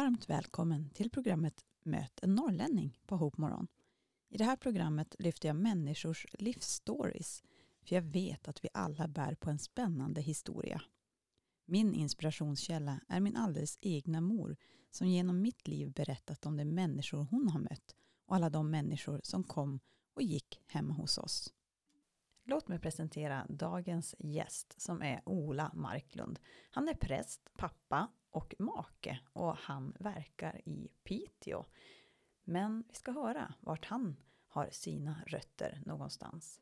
Varmt välkommen till programmet Möt en norrlänning på Hope Morgon. I det här programmet lyfter jag människors livsstories för jag vet att vi alla bär på en spännande historia. Min inspirationskälla är min alldeles egna mor som genom mitt liv berättat om de människor hon har mött och alla de människor som kom och gick hemma hos oss. Låt mig presentera dagens gäst som är Ola Marklund. Han är präst, pappa och make och han verkar i Piteå. Men vi ska höra vart han har sina rötter någonstans.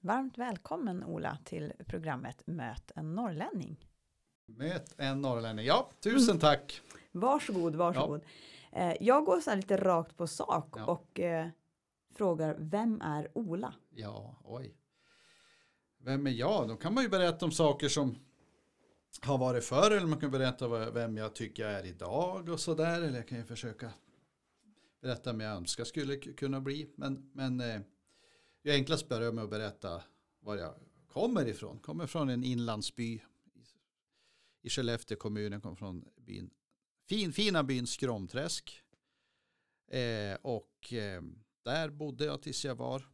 Varmt välkommen Ola till programmet Möt en norrlänning. Möt en norrlänning, ja tusen mm. tack. Varsågod, varsågod. Ja. Eh, jag går så lite rakt på sak ja. och eh, frågar vem är Ola? Ja, oj. Vem är jag? Då kan man ju berätta om saker som har varit förr eller man kan berätta vem jag tycker jag är idag och sådär. Eller jag kan ju försöka berätta vem jag önskar skulle kunna bli. Men, men eh, det är enklast börja med att berätta var jag kommer ifrån. Kommer från en inlandsby i Skellefteå kommun. Jag kommer från byn, fin, fina byn Skromträsk. Eh, och eh, där bodde jag tills jag var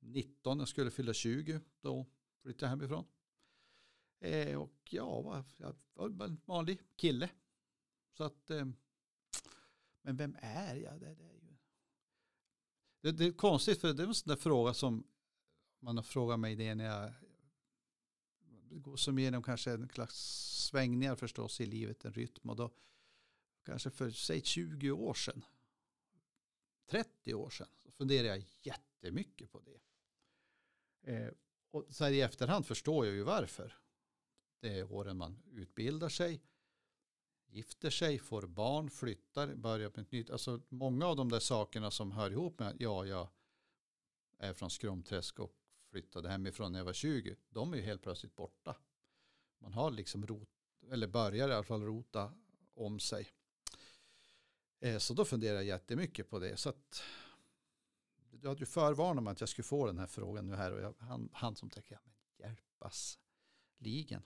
19. Jag skulle fylla 20. Då flyttade jag hemifrån. Eh, och ja, jag var en vanlig kille. Så att, eh, men vem är jag? Det, det, är ju... det, det är konstigt för det är en sån där fråga som man har frågat mig det när jag går som igenom kanske en slags svängningar förstås i livet, en rytm och då kanske för säg 20 år sedan 30 år sedan så funderar jag jättemycket på det. Eh, och så här i efterhand förstår jag ju varför. Det är åren man utbildar sig, gifter sig, får barn, flyttar, börjar med ett nytt. Alltså många av de där sakerna som hör ihop med att ja, jag är från Skromträsk och flyttade hemifrån när jag var 20. De är ju helt plötsligt borta. Man har liksom rot, eller börjar i alla fall rota om sig. Eh, så då funderar jag jättemycket på det. Så att du hade ju förvarnat mig att jag skulle få den här frågan nu här och jag, han, han som tänker, ja men hjälpas ligen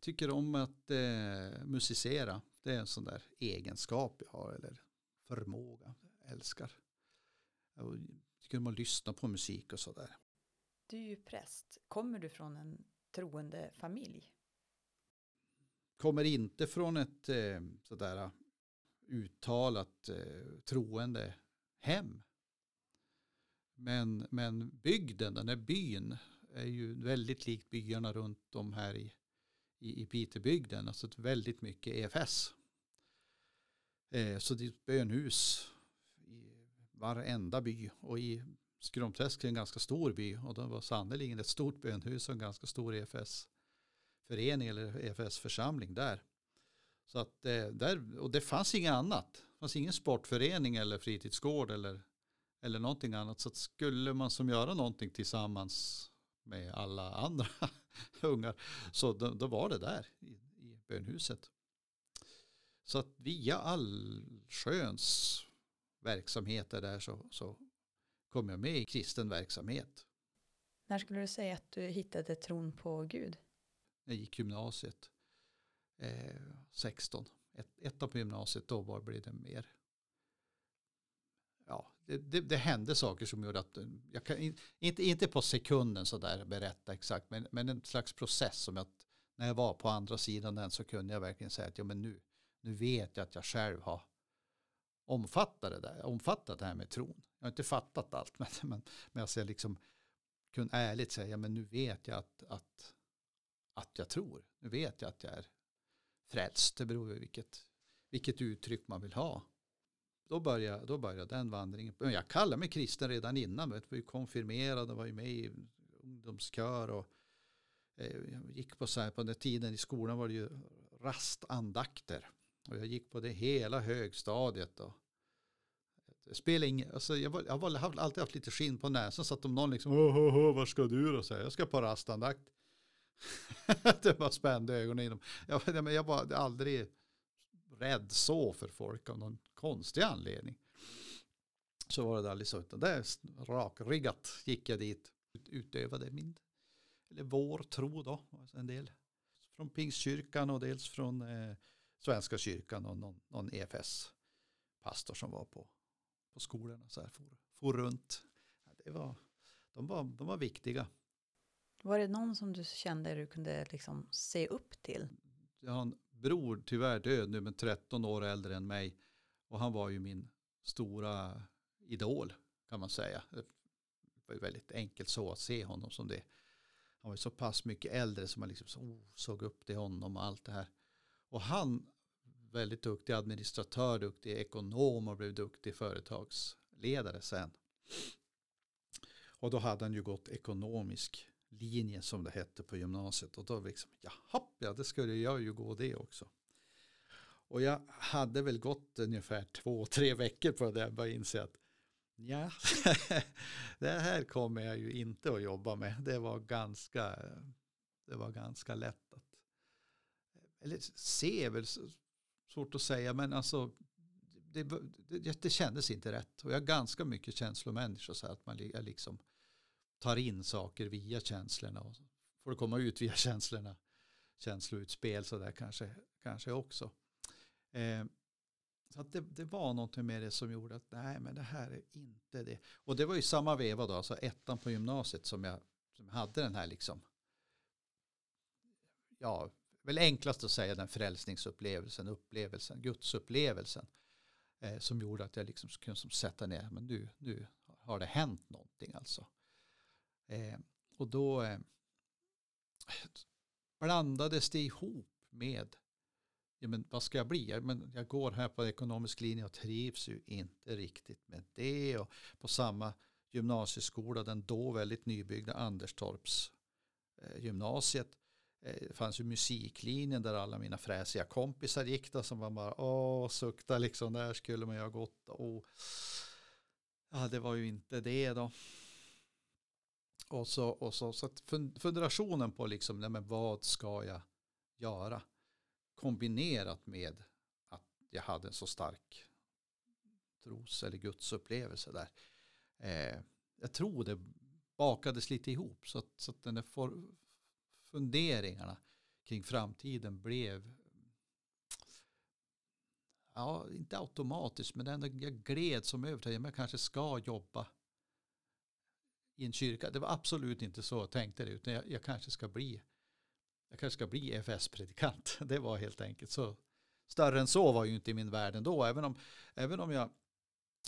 tycker om att eh, musicera. Det är en sån där egenskap jag har eller förmåga. Jag älskar. Jag tycker om att lyssna på musik och sådär. Du är ju präst. Kommer du från en troende familj? Kommer inte från ett eh, sådär uttalat eh, troende hem. Men, men bygden, den här byn, är ju väldigt likt byarna runt om här i i, i Pitebygden, alltså väldigt mycket EFS. Eh, så det är ett bönhus i varenda by och i Skromträsk är en ganska stor by och det var sannerligen ett stort bönhus och en ganska stor EFS-förening eller EFS-församling där. Så att eh, där, och det fanns inget annat. Det fanns ingen sportförening eller fritidsgård eller, eller någonting annat. Så att skulle man som göra någonting tillsammans med alla andra ungar. Så då, då, var det där i, i bönhuset. Så att via allsköns verksamheter där så, så kom jag med i kristen verksamhet. När skulle du säga att du hittade tron på Gud? Jag gick gymnasiet. Eh, 16. Ett, ettan på gymnasiet, då var, blev det mer ja, det, det, det, hände saker som gjorde att, eh, jag kan inte, inte på sekunden sådär berätta exakt, men, men en slags process som att när jag var på andra sidan den så kunde jag verkligen säga att ja, men nu, nu vet jag att jag själv har omfattat det, där, omfattat det här med tron. Jag har inte fattat allt, men, men, men alltså jag liksom kunde ärligt säga, men nu vet jag att, att, att jag tror. Nu vet jag att jag är frälst. Det beror på vilket, vilket uttryck man vill ha då började, då började den vandringen. Jag kallade mig kristen redan innan. Jag var ju konfirmerad och var ju med i ungdomskör. Och, jag gick på så här, på den tiden i skolan var det ju rastandakter. Och jag gick på det hela högstadiet. Och, det ingen, alltså jag, var, jag har alltid haft lite skinn på näsan så att om någon liksom, oh, oh, oh, var ska du då? Så jag ska på rastandakt. det var spände ögonen inom. Jag, jag var aldrig rädd så för folk av någon konstig anledning. Så var det aldrig så, utan det rakryggat gick jag dit, utövade min, eller vår tro då, en del från Pingstkyrkan och dels från eh, Svenska kyrkan och någon, någon EFS-pastor som var på, på skolorna. Så här, for, for runt. Det var, de, var, de var viktiga. Var det någon som du kände du kunde liksom se upp till? Jag har en bror, tyvärr död nu, men 13 år äldre än mig. Och han var ju min stora idol kan man säga. Det var ju väldigt enkelt så att se honom som det. Han var ju så pass mycket äldre som man liksom så, oh, såg upp till honom och allt det här. Och han, väldigt duktig administratör, duktig ekonom och blev duktig företagsledare sen. Och då hade han ju gått ekonomisk linje som det hette på gymnasiet. Och då liksom, jaha, ja det skulle jag ju gå det också. Och jag hade väl gått ungefär två, tre veckor på det. Jag Började inse att ja, det här kommer jag ju inte att jobba med. Det var ganska, det var ganska lätt att, eller se är väl svårt att säga, men alltså det, det, det kändes inte rätt. Och jag är ganska mycket känslomänniska så att man liksom tar in saker via känslorna och får det komma ut via känslorna. Känsloutspel sådär kanske, kanske också. Eh, så att det, det, var någonting med det som gjorde att nej men det här är inte det. Och det var ju samma veva då, alltså ettan på gymnasiet som jag, som hade den här liksom, ja, väl enklast att säga den frälsningsupplevelsen, upplevelsen, gudsupplevelsen. Eh, som gjorde att jag liksom kunde som sätta ner, men nu, nu har det hänt någonting alltså. Eh, och då eh, blandades det ihop med ja, men vad ska jag bli? Jag, men jag går här på ekonomisk linje och trivs ju inte riktigt med det. Och på samma gymnasieskola, den då väldigt nybyggda Anderstorps eh, gymnasiet, eh, det fanns ju musiklinjen där alla mina fräsiga kompisar gick då som var bara åh sukta liksom där skulle man ju ha gått och ja det var ju inte det då och så, och så, så att fundationen på liksom, nej men vad ska jag göra? Kombinerat med att jag hade en så stark tros eller gudsupplevelse där. Eh, jag tror det bakades lite ihop så att, så att den där for, funderingarna kring framtiden blev ja, inte automatiskt men ändå jag gled som över till att jag kanske ska jobba i en kyrka. Det var absolut inte så jag tänkte det, utan jag, jag kanske ska bli jag kanske ska bli EFS-predikant. Det var helt enkelt så. Större än så var ju inte i min värld ändå, även om, även om jag,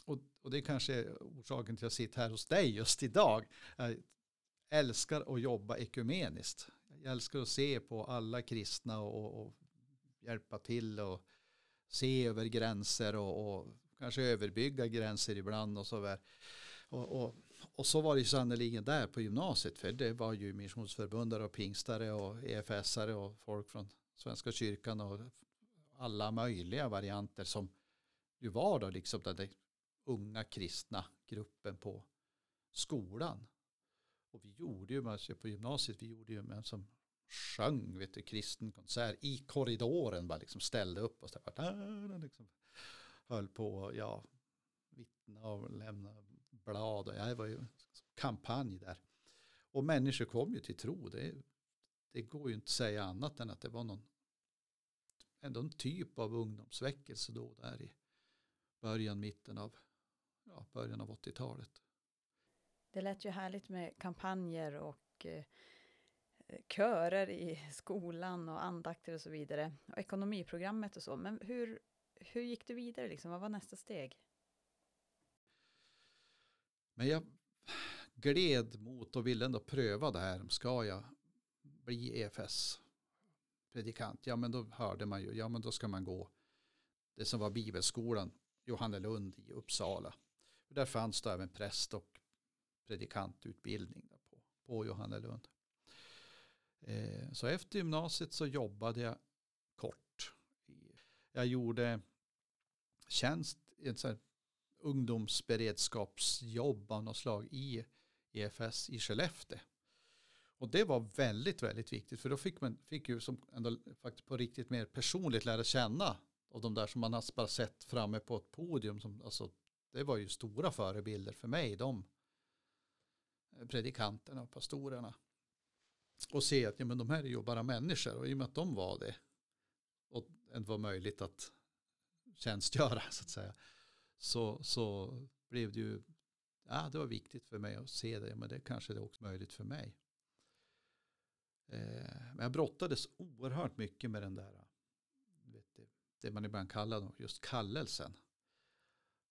och, och det är kanske orsaken till att jag sitter här hos dig just idag. Jag älskar att jobba ekumeniskt. Jag älskar att se på alla kristna och, och hjälpa till och se över gränser och, och kanske överbygga gränser ibland och så där. Och, och, och så var det ju sannerligen där på gymnasiet för det var ju missionsförbundare och pingstare och EFSare och folk från Svenska kyrkan och alla möjliga varianter som ju var då liksom den där unga kristna gruppen på skolan. Och vi gjorde ju, alltså på gymnasiet, vi gjorde ju en som sjöng, vet du, kristen konsert i korridoren, bara liksom ställde upp och så där, liksom höll på, ja, vittna och lämna blad och jag var ju kampanj där. Och människor kom ju till tro. Det, det går ju inte att säga annat än att det var någon ändå en typ av ungdomsväckelse då där i början, mitten av, ja, början av 80-talet. Det lät ju härligt med kampanjer och eh, körer i skolan och andakter och så vidare. Och ekonomiprogrammet och så. Men hur, hur gick du vidare? Liksom? Vad var nästa steg? Men jag gled mot och ville ändå pröva det här. Ska jag bli EFS predikant? Ja men då hörde man ju, ja men då ska man gå det som var bibelskolan Johannelund i Uppsala. Där fanns det även präst och predikantutbildning på, på Johannelund. Eh, så efter gymnasiet så jobbade jag kort. Jag gjorde tjänst i ett ungdomsberedskapsjobb av något slag i EFS i Skellefteå. Och det var väldigt, väldigt viktigt för då fick man fick ju som ändå faktiskt på riktigt mer personligt lära känna av de där som man har bara sett framme på ett podium som alltså det var ju stora förebilder för mig de eh, predikanterna och pastorerna och se att ja, men de här är ju bara människor och i och med att de var det och det var möjligt att tjänstgöra så att säga. Så, så blev det ju, ja det var viktigt för mig att se det, men det kanske är också möjligt för mig. Eh, men jag brottades oerhört mycket med den där, vet du, det man ibland kallar just kallelsen.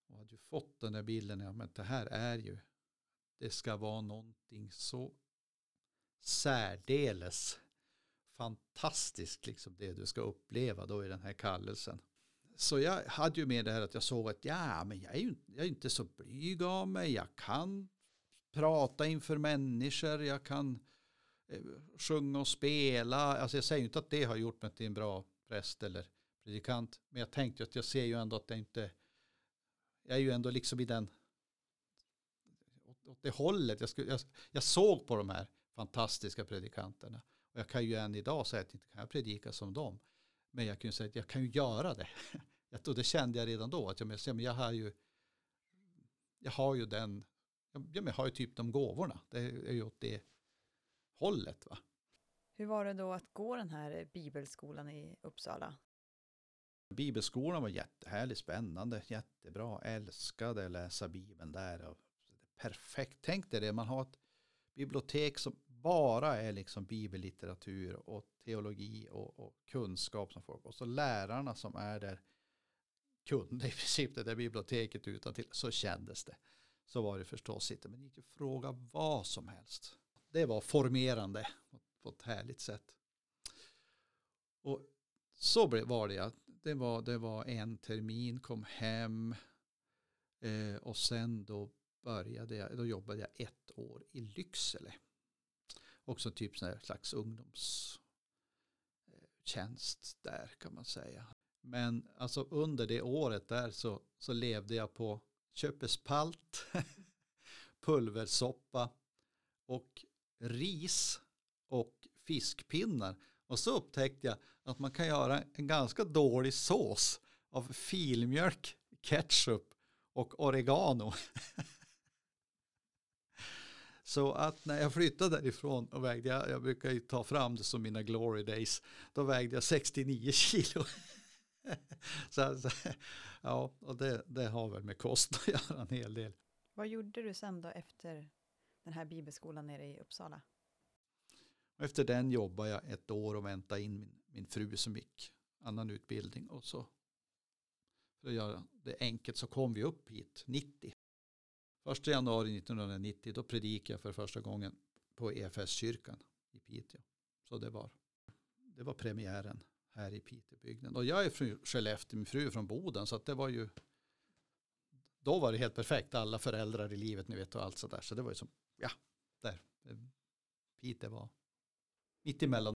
Och hade ju fått den där bilden, ja men det här är ju, det ska vara någonting så särdeles fantastiskt, liksom det du ska uppleva då i den här kallelsen. Så jag hade ju med det här att jag såg att ja, men jag är ju jag är inte så blyg av mig, jag kan prata inför människor, jag kan eh, sjunga och spela. Alltså jag säger inte att det har gjort mig till en bra präst eller predikant, men jag tänkte att jag ser ju ändå att jag inte, jag är ju ändå liksom i den, åt det hållet, jag, skulle, jag, jag såg på de här fantastiska predikanterna. Och jag kan ju än idag säga att inte kan jag predika som dem. Men jag kan ju säga att jag kan ju göra det. och det kände jag redan då. Att jag, men jag, har ju, jag har ju den, jag, har ju typ de gåvorna. Det är ju åt det hållet. Va? Hur var det då att gå den här bibelskolan i Uppsala? Bibelskolan var jättehärlig, spännande, jättebra. Älskade att läsa Bibeln där. Och perfekt. Tänk dig det, man har ett bibliotek som bara är liksom bibellitteratur och teologi och, och, kunskap som folk. Och så lärarna som är där kunde i princip det där biblioteket utan till så kändes det. Så var det förstås inte, men det gick att fråga vad som helst. Det var formerande på ett härligt sätt. Och så var det. Det var, det var en termin, kom hem eh, och sen då började jag, då jobbade jag ett år i Lycksele. Också typ sån här slags ungdomstjänst där kan man säga. Men alltså under det året där så, så levde jag på köpespalt, pulversoppa och ris och fiskpinnar. Och så upptäckte jag att man kan göra en ganska dålig sås av filmjölk, ketchup och oregano. Så att när jag flyttade därifrån och vägde jag, jag brukar ju ta fram det som mina glory days, då vägde jag 69 kilo. så, så, ja, och det, det har väl med kost att göra en hel del. Vad gjorde du sen då efter den här bibelskolan nere i Uppsala? Efter den jobbade jag ett år och väntade in min, min fru som gick annan utbildning och så för att göra det enkelt så kom vi upp hit 90 1 januari 1990 då predikade jag för första gången på EFS-kyrkan i Piteå. Så det var, det var premiären här i Piteåbygden. Och jag är från Skellefteå, min fru är från Boden så att det var ju då var det helt perfekt, alla föräldrar i livet ni vet och allt sådär. Så det var ju som, ja, där. Piteå var mitt emellan.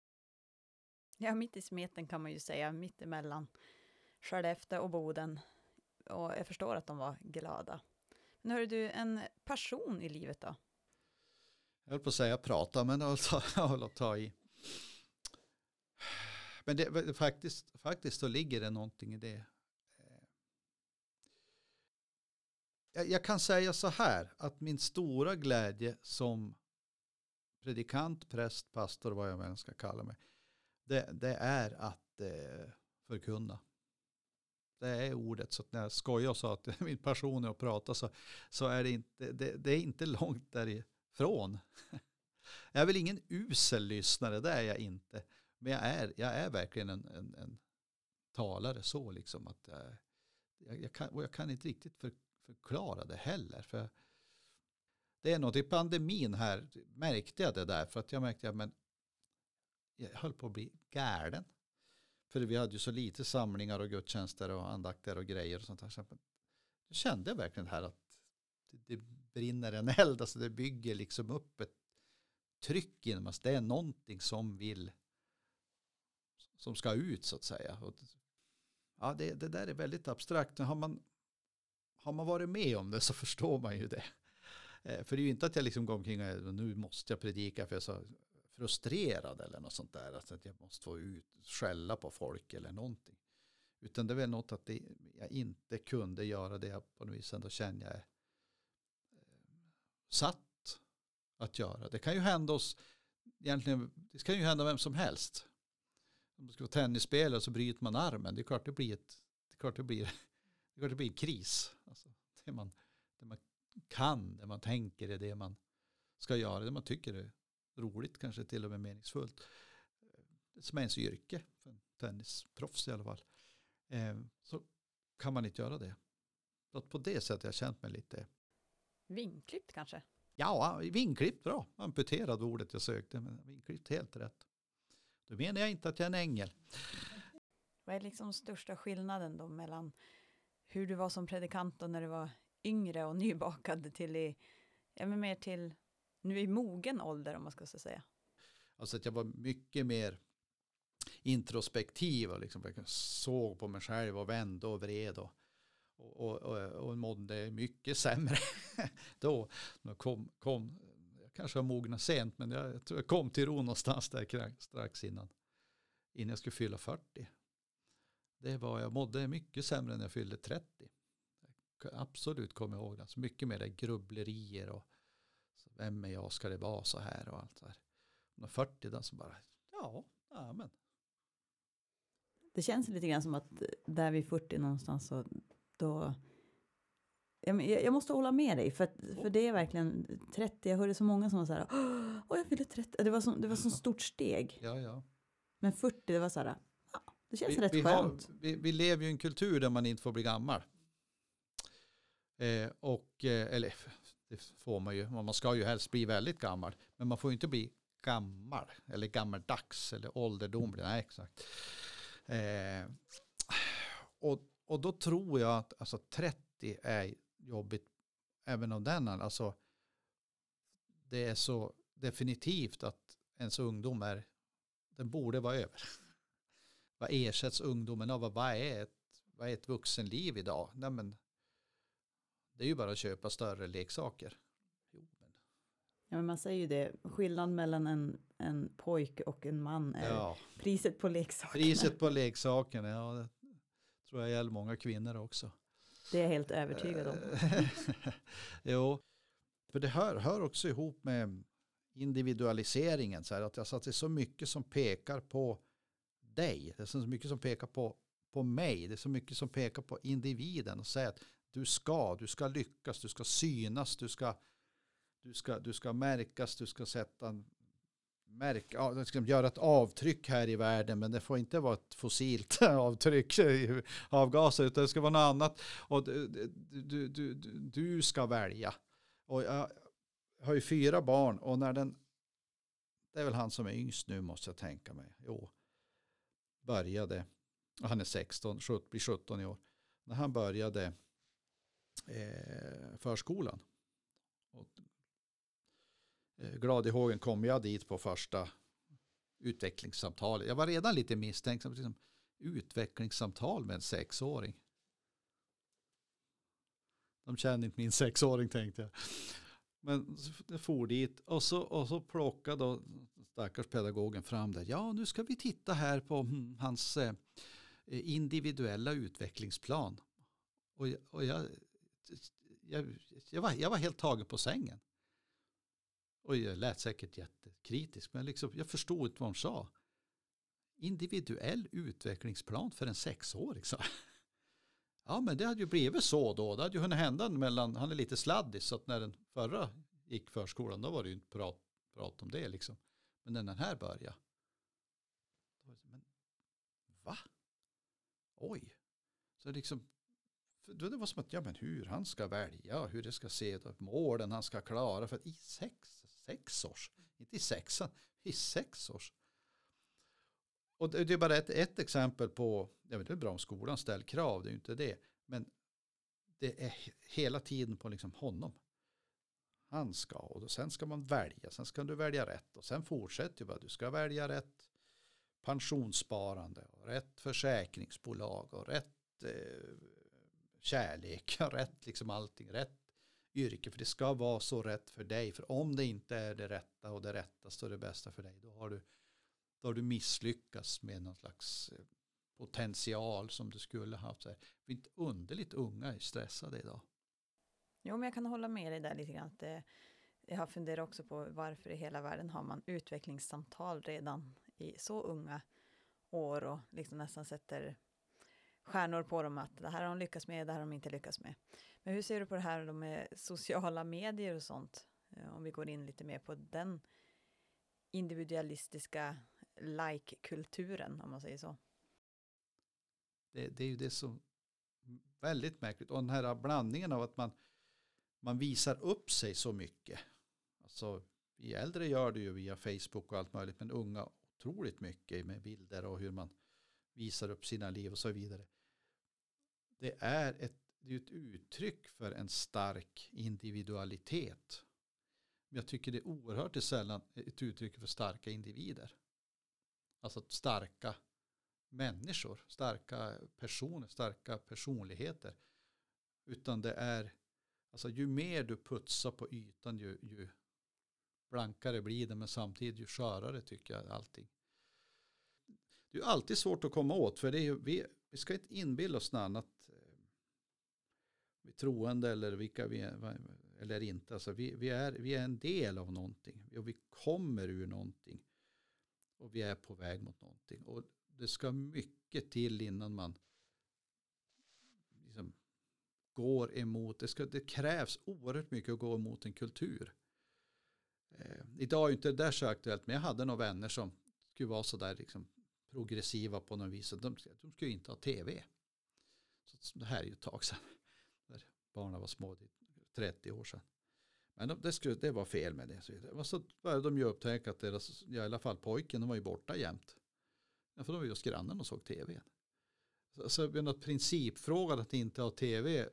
Ja, mitt i smeten kan man ju säga, mitt emellan Skellefteå och Boden. Och jag förstår att de var glada. Men hör du, en passion i livet då? Jag höll på att säga prata, men jag håller att ta i. Men det, faktiskt, faktiskt så ligger det någonting i det. Eh, jag, jag kan säga så här, att min stora glädje som predikant, präst, pastor, vad jag än ska kalla mig, det, det är att eh, förkunna. Det är ordet. Så när jag skojar och sa att min passion är att prata så, så är det inte, det, det är inte långt därifrån. Jag är väl ingen usel lyssnare, det är jag inte. Men jag är, jag är verkligen en, en, en talare så liksom att eh, jag, jag, kan, och jag kan inte riktigt för, förklara det heller. För det är något i pandemin här märkte jag det där för att jag märkte att jag höll på att bli galen. För vi hade ju så lite samlingar och gudstjänster och andakter och grejer och sånt där. Så då kände jag verkligen här att det, brinner en eld, alltså det bygger liksom upp ett tryck inom oss. Det är någonting som vill, som ska ut så att säga. Och, ja, det, det där är väldigt abstrakt. Har man, har man varit med om det så förstår man ju det. Eh, för det är ju inte att jag liksom går omkring och nu måste jag predika för jag sa frustrerad eller något sånt där. Alltså att jag måste få ut, skälla på folk eller någonting. Utan det är väl något att det, jag inte kunde göra det jag på något vis ändå känner jag är eh, satt att göra. Det kan ju hända oss, egentligen, det kan ju hända vem som helst. om man ska vara tennisspelare så bryter man armen. Det är klart det blir, ett, det är klart det blir, det är klart det blir en kris. Alltså, det, man, det man kan, det man tänker är det man ska göra, det man tycker är roligt, kanske till och med meningsfullt. Det som är ens yrke, för en tennisproffs i alla fall. Eh, så kan man inte göra det. Så att på det sättet har jag känt mig lite Vinklippt kanske? Ja, vinklippt bra. Amputerad ordet jag sökte, men vinklippt helt rätt. Då menar jag inte att jag är en ängel. Vad är liksom största skillnaden då mellan hur du var som predikant och när du var yngre och nybakad till i, ja men mer till nu i mogen ålder om man ska så säga? Alltså att jag var mycket mer introspektiv och liksom såg på mig själv och vände och vred och, och, och, och mådde mycket sämre då. Kom, kom, jag kanske har mognat sent men jag tror jag kom till ro någonstans där strax innan, innan jag skulle fylla 40. Det var, jag mådde mycket sämre när jag fyllde 30. Absolut kommer jag ihåg det. Alltså mycket mer grubblerier och vem är jag, ska det vara så här och allt så här. När 40 då så bara, ja, ja men. Det känns lite grann som att där vid 40 någonstans så då jag, måste hålla med dig, för, för det är verkligen 30, jag hörde så många som var så här, åh jag fyller 30, det var så, det var så stort steg. Ja, ja. Men 40, det var så här, det känns vi, rätt vi skönt. Har, vi, vi, lever ju i en kultur där man inte får bli gammal. Eh, och, eh, eller det får man ju, man ska ju helst bli väldigt gammal, men man får ju inte bli gammal, eller gammaldags, eller ålderdomlig, nej exakt. Eh, och, och då tror jag att alltså, 30 är jobbigt även av den alltså det är så definitivt att ens ungdom är, den borde vara över. vad ersätts ungdomen av? Vad är ett, vad är ett vuxenliv idag? Nej, men, det är ju bara att köpa större leksaker. Jo, men. Ja, men man säger ju det, skillnad mellan en, en pojke och en man är ja. priset på leksakerna. Priset på leksakerna, ja, det tror jag gäller många kvinnor också. Det är jag helt övertygad om. jo, för det hör, hör också ihop med individualiseringen. Så här, att, alltså, att det är så mycket som pekar på dig. Det är så mycket som pekar på, på mig. Det är så mycket som pekar på individen. Och säger att du ska, du ska lyckas, du ska synas, du ska, du ska, du ska märkas, du ska sätta märka, ja, ska göra ett avtryck här i världen men det får inte vara ett fossilt avtryck avgaser utan det ska vara något annat och du, du, du, du ska välja. Och jag har ju fyra barn och när den det är väl han som är yngst nu måste jag tänka mig. Jo, började, han är 16, 17, blir 17 i år. När han började eh, förskolan och Eh, glad i hågen kom jag dit på första utvecklingssamtalet. Jag var redan lite misstänksam. Liksom, utvecklingssamtal med en sexåring. De känner inte min sexåring tänkte jag. Men det for dit och så, och så plockade då stackars pedagogen fram det. Ja, nu ska vi titta här på hmm, hans eh, individuella utvecklingsplan. Och, och jag, jag, jag, var, jag var helt tagen på sängen. Och jag lät säkert jättekritisk, men liksom, jag förstod inte vad hon sa. Individuell utvecklingsplan för en sexåring, sa Ja, men det hade ju blivit så då. Det hade ju hunnit hända mellan, han är lite sladdig, så att när den förra gick förskolan, då var det ju inte prat, prat om det liksom. Men när den här började, då var det, men va? Oj. Så liksom, det var som att, ja men hur han ska välja, hur det ska se ut, målen han ska klara. För att i sex, sex års, inte i sexan, i sex års. Och det är bara ett, ett exempel på, jag vet inte bra om skolan ställer krav, det är ju inte det. Men det är hela tiden på liksom honom. Han ska, och sen ska man välja, sen ska du välja rätt. Och sen fortsätter ju bara, du ska välja rätt pensionssparande, och rätt försäkringsbolag och rätt eh, kärlek, rätt liksom allting, rätt yrke. För det ska vara så rätt för dig. För om det inte är det rätta och det rättaste och det bästa för dig, då har du, då har du misslyckats med någon slags eh, potential som du skulle haft. Så här. Det är inte underligt unga är stressade idag. Jo, men jag kan hålla med dig där lite grann. Att det, jag har funderat också på varför i hela världen har man utvecklingssamtal redan i så unga år och liksom nästan sätter stjärnor på dem att det här har de lyckats med, det här har de inte lyckats med. Men hur ser du på det här med sociala medier och sånt? Eh, om vi går in lite mer på den individualistiska like-kulturen, om man säger så. Det, det, är ju det som väldigt märkligt. Och den här blandningen av att man, man visar upp sig så mycket. Alltså, vi äldre gör det ju via Facebook och allt möjligt, men unga otroligt mycket med bilder och hur man visar upp sina liv och så vidare. Det är ett, det är ett uttryck för en stark individualitet. Men jag tycker det är oerhört sällan ett uttryck för starka individer. Alltså starka människor, starka personer, starka personligheter. Utan det är, alltså ju mer du putsar på ytan ju, ju blankare blir det men samtidigt ju skörare tycker jag allting. Det är alltid svårt att komma åt för det är ju, vi, vi ska inte inbilla oss något annat. Vi troende eller vilka vi är, eller inte. Alltså vi, vi, är, vi är en del av någonting och vi kommer ur någonting. Och vi är på väg mot någonting. Och det ska mycket till innan man liksom går emot. Det, ska, det krävs oerhört mycket att gå emot en kultur. Eh, idag är inte det där så aktuellt, men jag hade några vänner som skulle vara sådär liksom progressiva på något vis. De, de skulle inte ha tv. Så det här är ju ett tag sedan. Barnen var små, 30 år sedan. Men det, skulle, det var fel med det. Så, och så började de ju upptäcka att deras, ja, i alla fall pojken, de var ju borta jämt. Ja, för de var ju hos grannen och såg tv. Så, så en principfråga att inte ha tv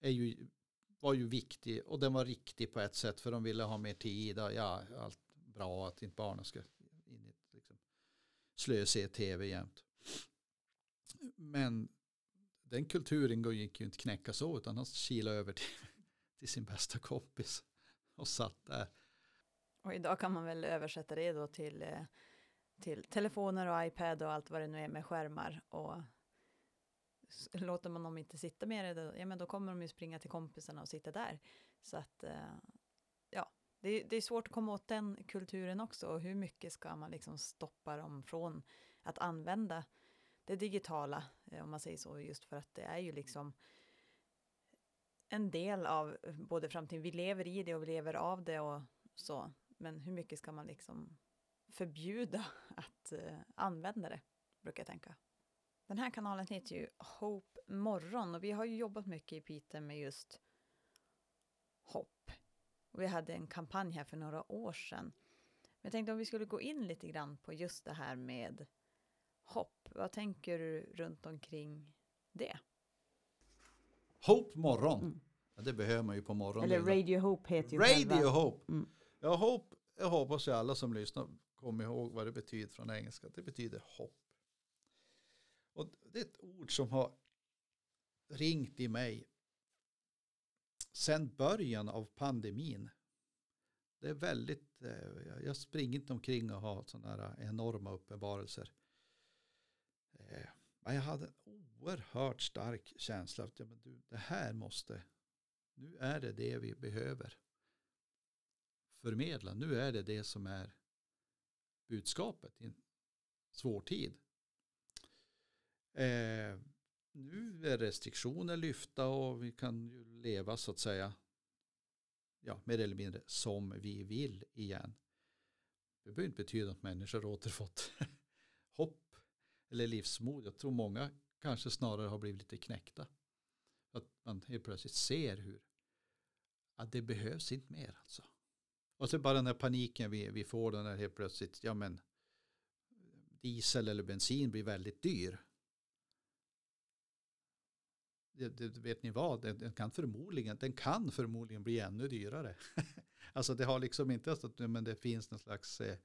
är ju, var ju viktig och den var riktig på ett sätt för de ville ha mer tid. Ja, allt bra att inte barnen ska in i liksom, slöse tv jämt. Men den kulturen gick ju inte knäcka så utan han kilade över till, till sin bästa kompis och satt där. Och idag kan man väl översätta det då till, eh, till telefoner och iPad och allt vad det nu är med skärmar och låter man dem inte sitta med det, ja men då kommer de ju springa till kompisarna och sitta där. Så att, eh, ja, det, det är svårt att komma åt den kulturen också och hur mycket ska man liksom stoppa dem från att använda det digitala, Eh, om man säger så, just för att det är ju liksom en del av eh, både framtiden, vi lever i det och vi lever av det och så, men hur mycket ska man liksom förbjuda att eh, använda det, brukar jag tänka. Den här kanalen heter ju Hope Morgon och vi har ju jobbat mycket i Peter med just hopp. Och vi hade en kampanj här för några år sedan. Men jag tänkte om vi skulle gå in lite grann på just det här med hopp. Vad tänker du runt omkring det? Hope morgon. Mm. Ja, det behöver man ju på morgonen. Eller Radio Hope heter ju Radio själva. Hope. Mm. Ja, Hope, jag hoppas ju alla som lyssnar kommer ihåg vad det betyder från engelska. Det betyder hopp. Och det är ett ord som har ringt i mig sen början av pandemin. Det är väldigt, eh, jag springer inte omkring och har sådana här enorma uppenbarelser. Eh, men jag hade en oerhört stark känsla att ja, men du, det här måste, nu är det det vi behöver förmedla. Nu är det det som är budskapet i en svår tid. Eh, nu är restriktioner lyfta och vi kan ju leva så att säga ja, mer eller mindre som vi vill igen. Det behöver inte betyda att människor återfått eller livsmod. Jag tror många kanske snarare har blivit lite knäckta. Att man helt plötsligt ser hur att det behövs inte mer alltså. Och så bara den här paniken vi, vi får när helt plötsligt, ja men diesel eller bensin blir väldigt dyr det, det, vet ni vad, den kan, förmodligen, den kan förmodligen bli ännu dyrare. alltså det har liksom inte men det finns någon slags eh,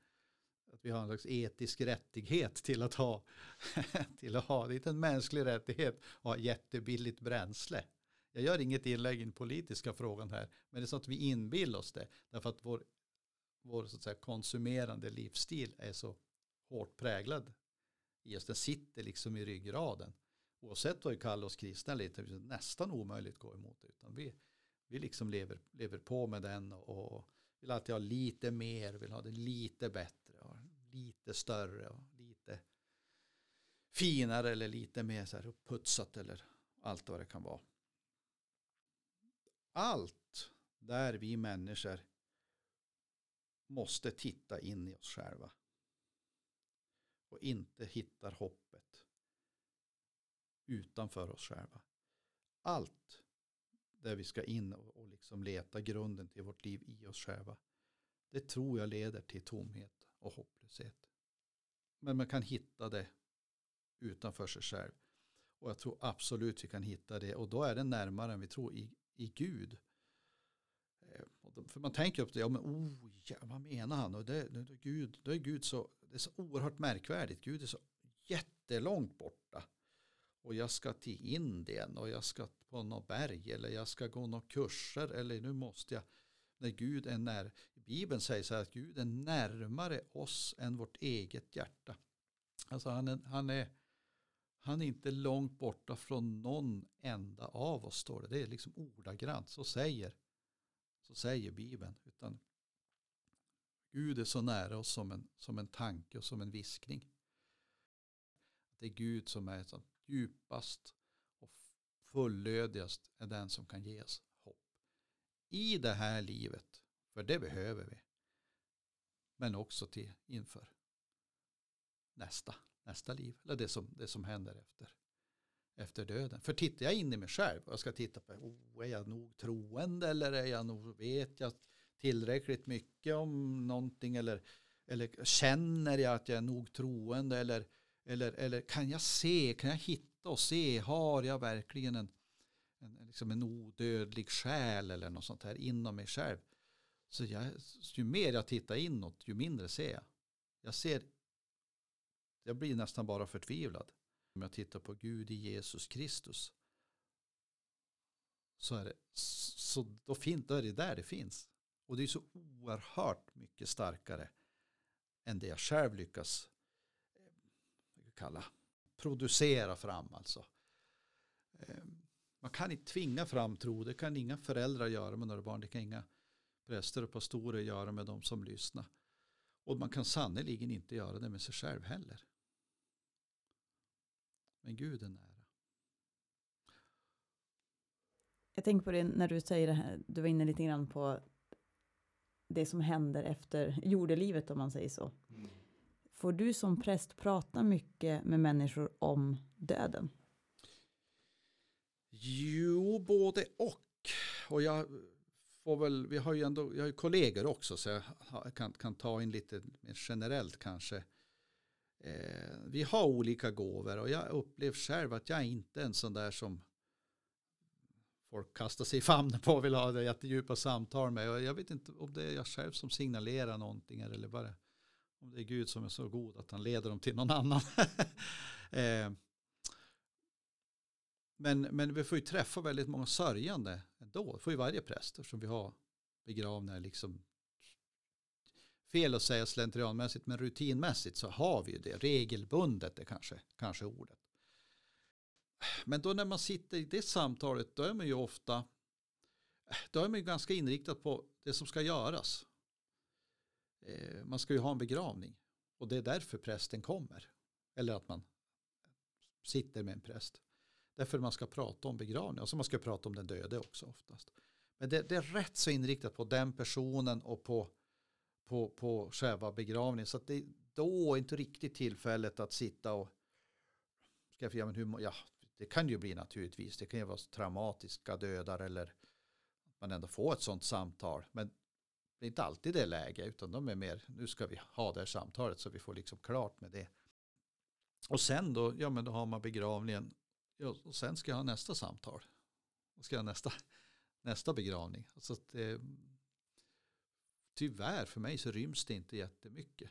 att vi har en slags etisk rättighet till att ha, till att ha, det är inte en mänsklig rättighet att ha jättebilligt bränsle. Jag gör inget inlägg i den politiska frågan här, men det är så att vi inbillar oss det, därför att vår, vår så att säga, konsumerande livsstil är så hårt präglad i oss, den sitter liksom i ryggraden oavsett vad vi kallar oss kristna lite, det är nästan omöjligt att gå emot det. Utan vi, vi liksom lever, lever på med den och, och vill alltid ha lite mer, vill ha det lite bättre lite större och lite finare eller lite mer så här uppputsat eller allt vad det kan vara. Allt där vi människor måste titta in i oss själva. Och inte hittar hoppet utanför oss själva. Allt där vi ska in och, och liksom leta grunden till vårt liv i oss själva. Det tror jag leder till tomhet och hopplöshet. Men man kan hitta det utanför sig själv. Och jag tror absolut vi kan hitta det. Och då är det närmare än vi tror i, i Gud. Eh, för man tänker upp det, ja men oh, ja, vad menar han? Och det, det, det, Gud, då är Gud så, det är så oerhört märkvärdigt. Gud är så jättelångt borta. Och jag ska till Indien och jag ska på något berg eller jag ska gå några kurser eller nu måste jag. När Gud är när, Bibeln säger så här att Gud är närmare oss än vårt eget hjärta. Alltså han är, han är, han är inte långt borta från någon enda av oss står det. Det är liksom ordagrant, så säger, så säger Bibeln. Utan Gud är så nära oss som en, som en tanke och som en viskning. Det är Gud som är så djupast och fullödigast är den som kan ge oss. I det här livet, för det behöver vi. Men också till inför nästa, nästa liv. Eller det som, det som händer efter, efter döden. För tittar jag in i mig själv och jag ska titta på, oh, är jag nog troende eller är jag nog, vet jag tillräckligt mycket om någonting eller, eller känner jag att jag är nog troende eller, eller, eller kan jag se, kan jag hitta och se, har jag verkligen en, en, liksom en odödlig själ eller något sånt här inom mig själv. Så jag, ju mer jag tittar inåt, ju mindre ser jag. Jag ser jag blir nästan bara förtvivlad. Om jag tittar på Gud i Jesus Kristus. Så är det, så då, fin, då är det där det finns. Och det är så oerhört mycket starkare än det jag själv lyckas eh, kalla producera fram alltså. Ehm, man kan inte tvinga fram tro, det kan inga föräldrar göra med några barn, det kan inga präster och pastorer göra med de som lyssnar. Och man kan sannoliken inte göra det med sig själv heller. Men Gud är nära. Jag tänker på det när du säger det här, du var inne lite grann på det som händer efter jordelivet om man säger så. Mm. Får du som präst prata mycket med människor om döden? Jo, både och. Och jag får väl, vi har ju ändå, jag har ju kollegor också så jag kan, kan ta in lite mer generellt kanske. Eh, vi har olika gåvor och jag upplever själv att jag inte är en sån där som folk kastar sig i famnen på och vill ha det jättedjupa samtal med. Och jag vet inte om det är jag själv som signalerar någonting eller bara om det är Gud som är så god att han leder dem till någon annan. eh, men, men vi får ju träffa väldigt många sörjande ändå. Det får ju varje präst eftersom vi har begravningar liksom fel att säga slentrianmässigt, men rutinmässigt så har vi ju det. Regelbundet är kanske, kanske ordet. Men då när man sitter i det samtalet, då är man ju ofta, då är man ju ganska inriktad på det som ska göras. Eh, man ska ju ha en begravning och det är därför prästen kommer. Eller att man sitter med en präst. Därför man ska prata om begravning. så man ska prata om den döde också oftast. Men det, det, är rätt så inriktat på den personen och på på, på själva begravningen. Så att det då är inte riktigt tillfället att sitta och ska jag, ja, men hur, ja, det kan ju bli naturligtvis. Det kan ju vara traumatiska dödar eller att man ändå får ett sånt samtal. Men det är inte alltid det läge utan de är mer nu ska vi ha det här samtalet så vi får liksom klart med det. Och sen då, ja men då har man begravningen och sen ska jag ha nästa samtal. Och ska jag ha nästa, nästa begravning. Alltså att det, tyvärr för mig så ryms det inte jättemycket.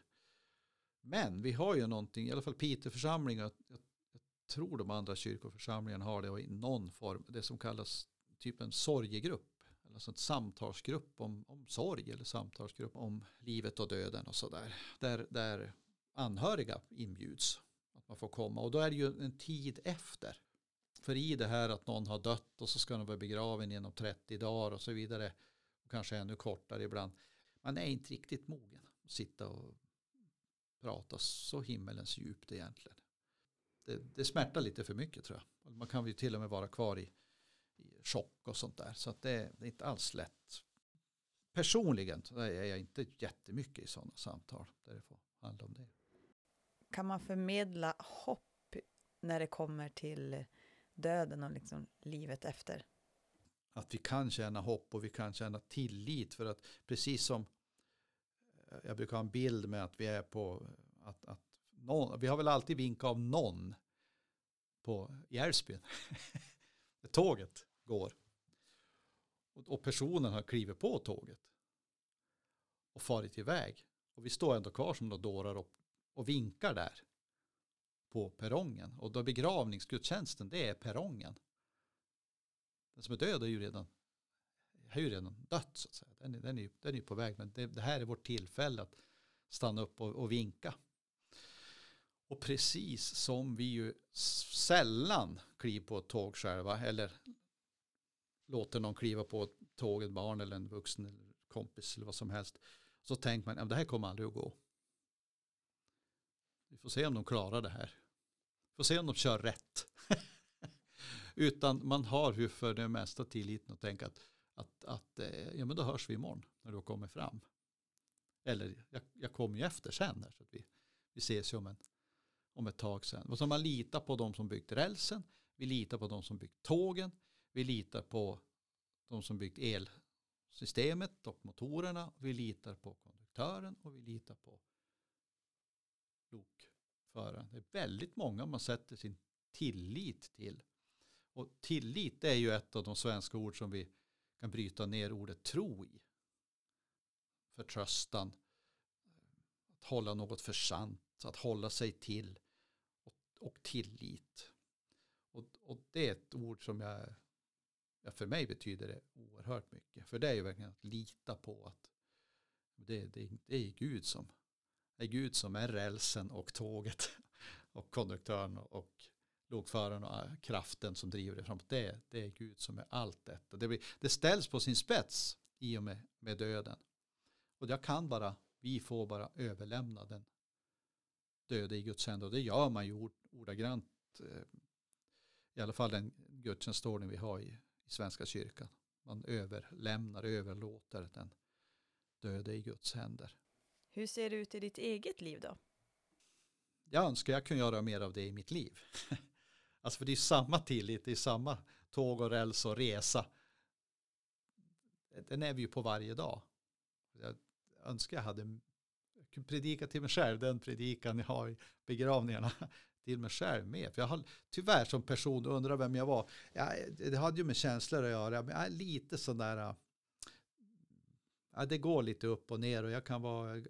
Men vi har ju någonting, i alla fall Piteåförsamlingen, jag, jag, jag tror de andra kyrkoförsamlingarna har det i någon form, det som kallas typ en sorgegrupp. Alltså en samtalsgrupp om, om sorg eller samtalsgrupp om livet och döden och sådär. Där, där anhöriga inbjuds. Att man får komma och då är det ju en tid efter. För i det här att någon har dött och så ska de vara begraven inom 30 dagar och så vidare. Och kanske ännu kortare ibland man är inte riktigt mogen att sitta och prata så himmelens djupt egentligen. det, det smärtar lite för mycket tror jag. Alltså, man kan ju till och med vara kvar i, i chock och sånt där. Så att det, det är inte alls lätt. Personligen så är jag inte jättemycket i sådana samtal där det får handla om det. Kan man förmedla hopp när det kommer till döden och liksom livet efter? Att vi kan känna hopp och vi kan känna tillit för att precis som eh, jag brukar ha en bild med att vi är på att, att någon, vi har väl alltid vinkat av någon på i Älvsbyn. tåget går. Och, och personen har klivit på tåget. Och farit iväg. Och vi står ändå kvar som då dårar och, och vinkar där. På perrongen. Och då begravningsgudstjänsten det är perrongen. Den som är död är ju redan, är ju redan dött så att säga. Den är, den är, den är på väg. Men det, det här är vårt tillfälle att stanna upp och, och vinka. Och precis som vi ju sällan kliver på ett tåg själva eller låter någon kliva på ett tåg, ett barn eller en vuxen eller kompis eller vad som helst. Så tänker man, att det här kommer aldrig att gå. Vi får se om de klarar det här. Får se om de kör rätt. Utan man har ju för det mesta tilliten att tänka att, att, att eh, ja, men då hörs vi imorgon när du kommer fram. Eller jag, jag kommer ju efter sen. Här, så att vi, vi ses ju om, en, om ett tag sen. Och så man litar på de som byggt rälsen. Vi litar på de som byggt tågen. Vi litar på de som byggt elsystemet och motorerna. Vi litar på konduktören och vi litar på lok föra. Det är väldigt många man sätter sin tillit till. Och tillit är ju ett av de svenska ord som vi kan bryta ner ordet tro i. Förtröstan, att hålla något för sant, att hålla sig till och, och tillit. Och, och, det är ett ord som jag, för mig betyder det oerhört mycket. För det är ju verkligen att lita på att det, det, det är Gud som är Gud som är rälsen och tåget och konduktören och lokföraren och kraften som driver det framåt. Det, det är Gud som är allt detta. Det, blir, det ställs på sin spets i och med, med döden. Och jag kan bara, vi får bara överlämna den döde i Guds händer. Och det gör man ju ordagrant. Eh, I alla fall den gudstjänstordning vi har i, i Svenska kyrkan. Man överlämnar, överlåter den döde i Guds händer. Hur ser det ut i ditt eget liv då? Jag önskar jag kunde göra mer av det i mitt liv. Alltså för det är samma tillit, det är samma tåg och räls och resa. Den är vi ju på varje dag. Jag önskar jag hade predika till mig själv, den predikan jag har i begravningarna, till mig själv med. För jag har tyvärr som person undrar vem jag var. Jag, det hade ju med känslor att göra, men jag är lite sån där, äh, ja, det går lite upp och ner och jag kan vara,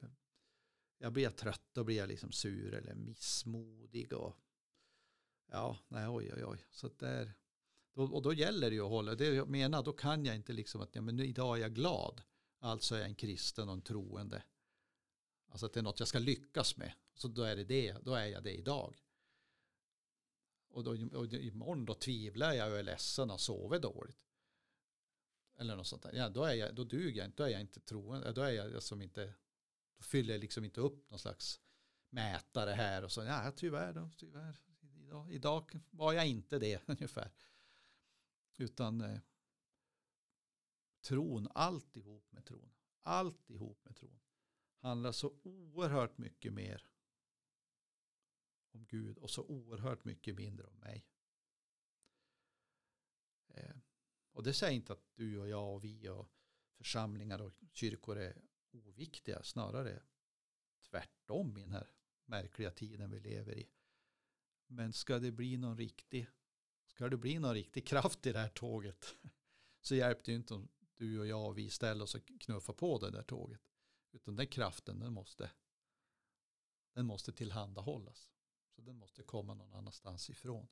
jag blir trött, och blir jag liksom sur eller missmodig och Ja, nej oj oj oj. Så där, och då gäller det ju att hålla, det jag menar, då kan jag inte liksom att ja, men idag är jag glad. Alltså är jag en kristen och en troende. Alltså att det är något jag ska lyckas med. Så då är det det, då är jag det idag. Och, då, och imorgon då tvivlar jag och är ledsen och sover dåligt. Eller något sånt där. Ja, då, är jag, då duger jag inte, då är jag inte troende. Då är jag som inte, då fyller jag liksom inte upp någon slags mätare här och så. Ja, tyvärr då, tyvärr idag, idag var jag inte det ungefär. Utan eh, tron, alltihop med tron, alltihop med tron handlar så oerhört mycket mer om Gud och så oerhört mycket mindre om mig. Eh, och det säger inte att du och jag och vi och församlingar och kyrkor är oviktiga, snarare tvärtom i den här märkliga tiden vi lever i. Men ska det bli någon riktig, ska det bli någon riktig kraft i det här tåget så hjälper det ju inte om du och jag och vi ställer oss och knuffar på det där tåget. Utan den kraften den måste, den måste tillhandahållas. Så den måste komma någon annanstans ifrån.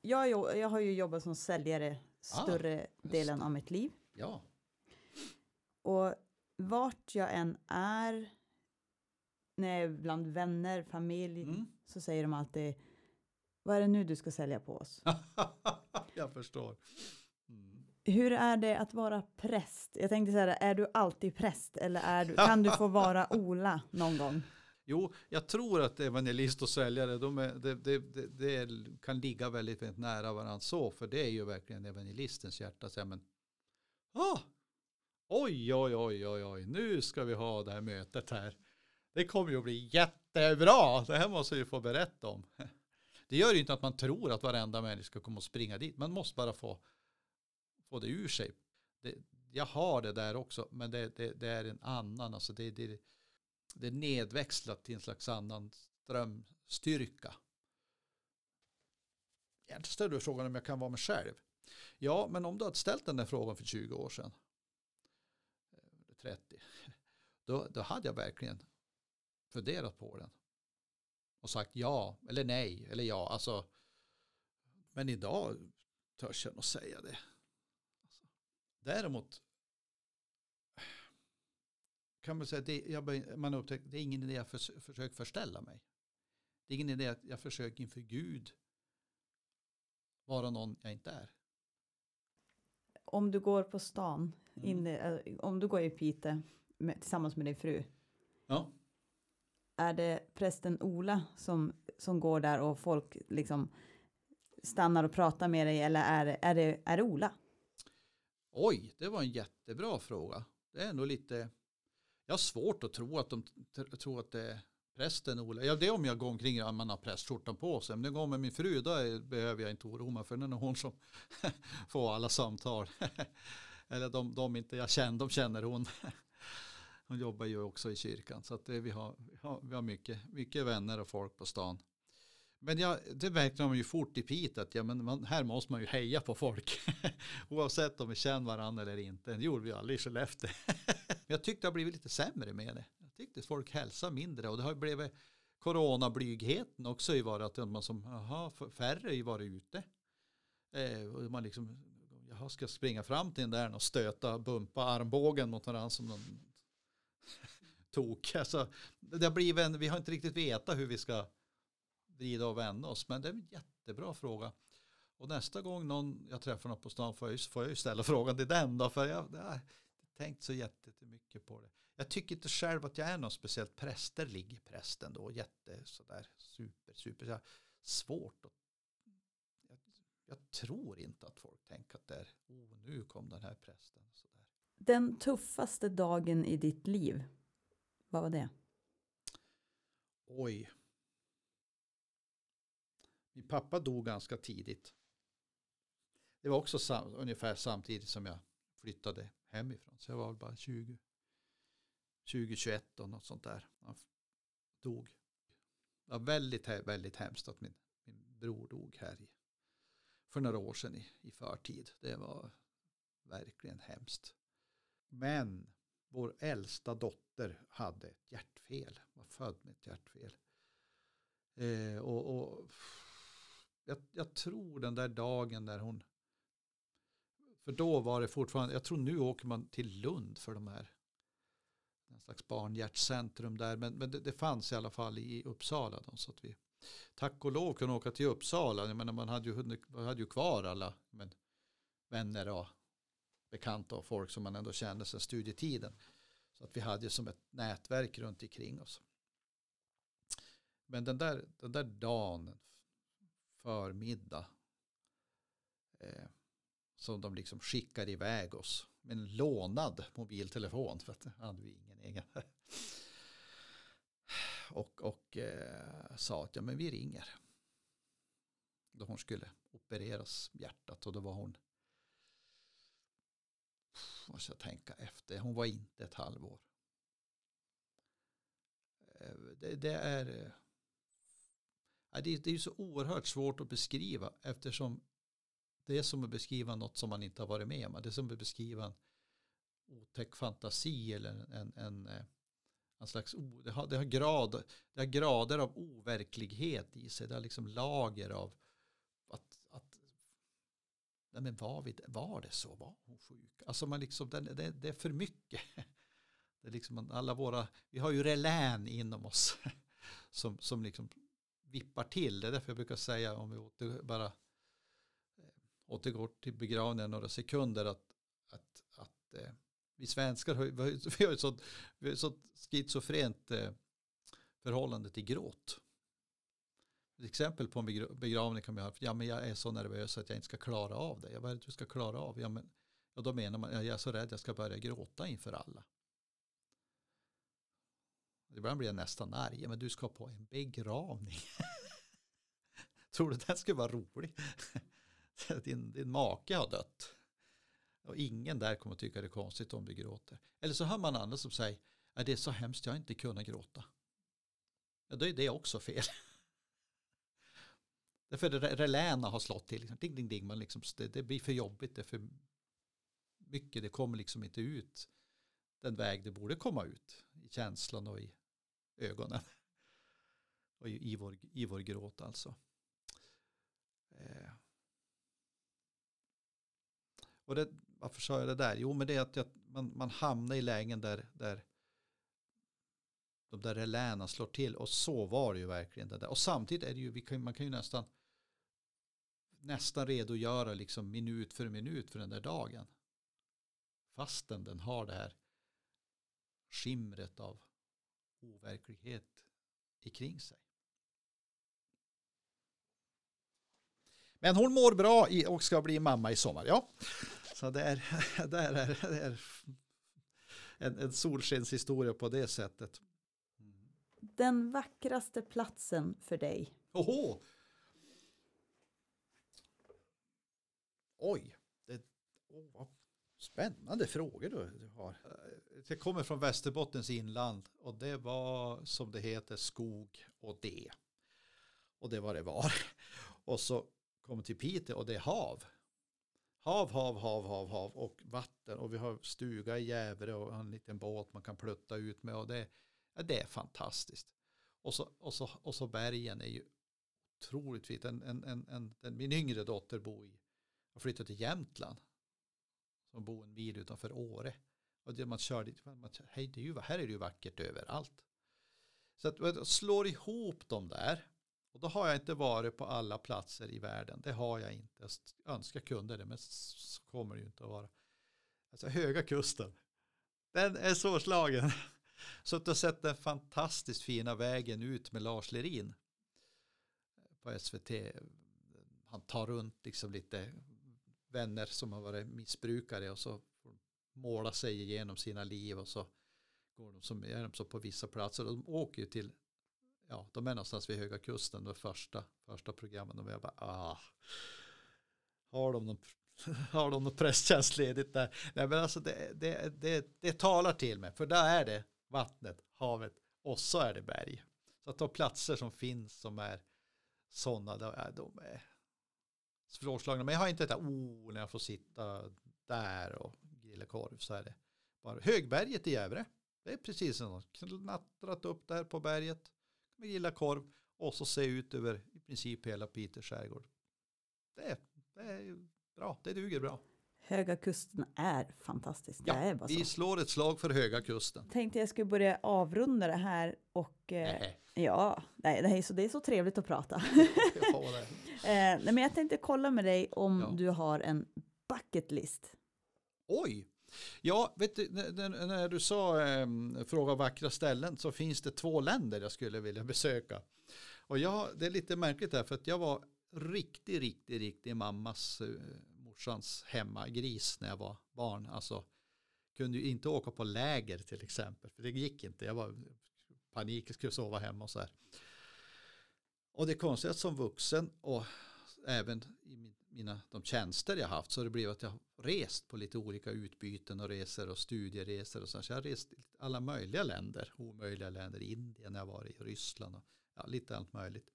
Jag, jag har ju jobbat som säljare ah, större ah, delen av mitt liv. Ja. Och vart jag än är, när jag är bland vänner, familj, mm. så säger de alltid vad är det nu du ska sälja på oss? jag förstår. Mm. Hur är det att vara präst? Jag tänkte säga, är du alltid präst eller är du, kan du få vara Ola någon gång? Jo, jag tror att evangelist och säljare, de är, de, de, kan ligga väldigt, väldigt nära varandra så, för det är ju verkligen evangelistens hjärta. Så, men, ah, oj, oj, oj, oj, oj, nu ska vi ha det här mötet här. Det kommer ju att bli jättebra. Det här måste vi få berätta om. Det gör ju inte att man tror att varenda människa ska komma och springa dit. Man måste bara få, få det ur sig. Det, jag har det där också, men det, det, det är en annan. Alltså det, det, det är nedväxlat till en slags annan strömstyrka. Egentligen ställer du frågan om jag kan vara mig själv. Ja, men om du hade ställt den där frågan för 20 år sedan, eh, 30, då, då hade jag verkligen funderat på den. Och sagt ja, eller nej, eller ja. Alltså, men idag törs jag nog säga det. Alltså, däremot kan man säga att det, jag, man upptäckt, det är ingen idé att för, försöka förställa mig. Det är ingen idé att jag försöker inför Gud vara någon jag inte är. Om du går på stan, mm. inne, om du går i Pite med, tillsammans med din fru. Ja. Är det prästen Ola som, som går där och folk liksom stannar och pratar med dig eller är, är, det, är det Ola? Oj, det var en jättebra fråga. Det är nog lite, jag har svårt att tro att de tror att det är prästen Ola. Ja, det är om jag går omkring och man har prästskjortan på sig. Om det går med min fru, då behöver jag inte oroa mig för det är hon som får alla samtal. Eller de, de inte jag känner, de känner hon. Hon jobbar ju också i kyrkan. Så att det, vi har, vi har, vi har mycket, mycket vänner och folk på stan. Men ja, det märkte man ju fort i Piteå att ja, men man, här måste man ju heja på folk. Oavsett om vi känner varandra eller inte. Det gjorde vi aldrig i Skellefteå. jag tyckte det har blivit lite sämre med det. Jag tyckte folk hälsar mindre och det har blivit coronablygheten också i varit att man som, aha, färre i varit ute. Eh, och man liksom, jaha, ska springa fram till den där och stöta, bumpa armbågen mot varandra som någon tok. Alltså, det har blivit en, vi har inte riktigt vetat hur vi ska vrida och vända oss. Men det är en jättebra fråga. Och nästa gång någon jag träffar någon på stan får jag, ju, får jag ju ställa frågan till den då. För jag, har tänkt så jättemycket på det. Jag tycker inte själv att jag är någon speciellt prästerlig prästen då. Jätte sådär super, super. Så svårt att jag, jag, tror inte att folk tänker att det är, oh nu kom den här prästen. Sådär. Den tuffaste dagen i ditt liv, vad var det? Oj. Min pappa dog ganska tidigt. Det var också sam ungefär samtidigt som jag flyttade hemifrån. Så jag var väl bara 20, 20 21 och något sånt där. Han dog. Det var väldigt, väldigt hemskt att min, min bror dog här i, för några år sedan i, i förtid. Det var verkligen hemskt. Men vår äldsta dotter hade ett hjärtfel, var född med ett hjärtfel. Eh, och, och jag, jag, tror den där dagen där hon, för då var det fortfarande, jag tror nu åker man till Lund för de här, en slags barnhjärtcentrum där, men, men det, det, fanns i alla fall i Uppsala. Då, så att vi, tack och lov kunde åka till Uppsala, jag menar, man hade ju, man hade ju kvar alla men, vänner och bekanta och folk som man ändå kände sedan studietiden. Så att vi hade som ett nätverk runt omkring oss. Men den där, den där dagen, förmiddag, eh, som de liksom skickar iväg oss med en lånad mobiltelefon för att det hade vi ingen egen. och och eh, sa att ja, men vi ringer. Då hon skulle opereras hjärtat och då var hon måste jag tänka efter. Hon var inte ett halvår. Eh, det, det är eh, det är ju så oerhört svårt att beskriva eftersom det är som att beskriva något som man inte har varit med om. Det är som att beskriva en otäck fantasi eller en, en, en, eh, slags, o, slags, det har, det, har grad, det har grader av overklighet i sig. Det har liksom lager av att, att nej men var, vi, var det så? Var hon sjuk? Alltså man liksom, det, det, det är för mycket. Det är liksom alla våra, vi har ju relän inom oss som, som liksom vippar till. Det är därför jag brukar säga om vi åter, bara eh, återgår till begravningen några sekunder att, att, att eh, vi svenskar har, vi har ett sånt, vi har ett sånt schizofrent eh, förhållande till gråt. Ett exempel på en begra- begravning kan man ha, ja men jag är så nervös att jag inte ska klara av det. Jag, vad är det du ska klara av? Ja, men, och då menar man, ja, jag är så rädd jag ska börja gråta inför alla. Ibland blir jag nästan arg, men du ska på en begravning. Tror du den skulle vara rolig? din, din make har dött. Och ingen där kommer att tycka det är konstigt om du gråter. Eller så hör man andra som säger, är det är så hemskt jag har inte kunnat gråta. Ja, då är det också fel. Därför reläna har slått till. Liksom, ding, ding, ding, man liksom, det, det, blir för jobbigt, det är för mycket, det kommer liksom inte ut den väg det borde komma ut. I känslan och i ögonen. Och i, vår, i vår gråt alltså. Eh. Och det, varför sa jag det där? Jo, men det är att jag, man, man hamnar i lägen där, där de där reläna slår till. Och så var det ju verkligen. Det där. Och samtidigt är det ju, vi kan, man kan ju nästan nästan redogöra liksom minut för minut för den där dagen. Fastän den har det här skimret av overklighet ikring sig. Men hon mår bra och ska bli mamma i sommar. Ja, så det är, det är, det är en, en solskenshistoria på det sättet. Den vackraste platsen för dig? Oho! Oj, det, oh, vad spännande frågor du, du har. Jag kommer från Västerbottens inland och det var som det heter skog och det. Och det var det var. Och så kom till Piteå och det är hav. Hav, hav, hav, hav, hav och vatten och vi har stuga i Gävle och en liten båt man kan plutta ut med och det, ja, det är fantastiskt. Och så, och, så, och så bergen är ju otroligt fint. En, en, en, en, min yngre dotter bor i och flyttade till Jämtland. Som bor en mil utanför Åre. Och det man kör dit, man, hej, det är ju, här är det ju vackert överallt. Så att jag slår ihop dem där. Och då har jag inte varit på alla platser i världen. Det har jag inte. Jag önskar kunde det, men så kommer det ju inte att vara. Alltså höga kusten. Den är svårslagen. Så att du har sett den fantastiskt fina vägen ut med Lars Lerin på SVT. Han tar runt liksom lite vänner som har varit missbrukare och så måla sig igenom sina liv och så går de som är de så på vissa platser. och De åker ju till, ja, de är någonstans vid Höga Kusten, de första, första programmen. Och jag bara, ah, har de någon, har de någon presstjänst ledigt där? Nej, men alltså det, det, det, det talar till mig, för där är det vattnet, havet och så är det berg. Så att de platser som finns som är sådana, de är, svårslagna. Men jag har inte det där, oh, när jag får sitta där och grilla korv så är det bara Högberget i Gävle. Det är precis som knattrat upp där på berget med grilla korv och så se ut över i princip hela Piteå skärgård. Det det är bra, det duger bra. Höga kusten är fantastisk. Ja, är vi slår ett slag för Höga kusten. Tänkte jag skulle börja avrunda det här och eh, ja, nej, det, är så, det är så trevligt att prata. eh, nej, men jag tänkte kolla med dig om ja. du har en bucket list. Oj! Ja, vet du, när, du sa eh, fråga vackra ställen så finns det två länder jag skulle vilja besöka. Och jag, det är lite märkligt där för att jag var riktigt, riktigt, riktigt mammas brorsans hemmagris när jag var barn. Alltså kunde ju inte åka på läger till exempel. För det gick inte. Jag var panik, jag skulle sova hemma och så här. Och det konstiga som vuxen och även i mina, de tjänster jag haft så har det blivit att jag rest på lite olika utbyten och resor och studieresor och så. Så jag har rest i alla möjliga länder, omöjliga länder, Indien, jag har varit i Ryssland och ja, lite allt möjligt.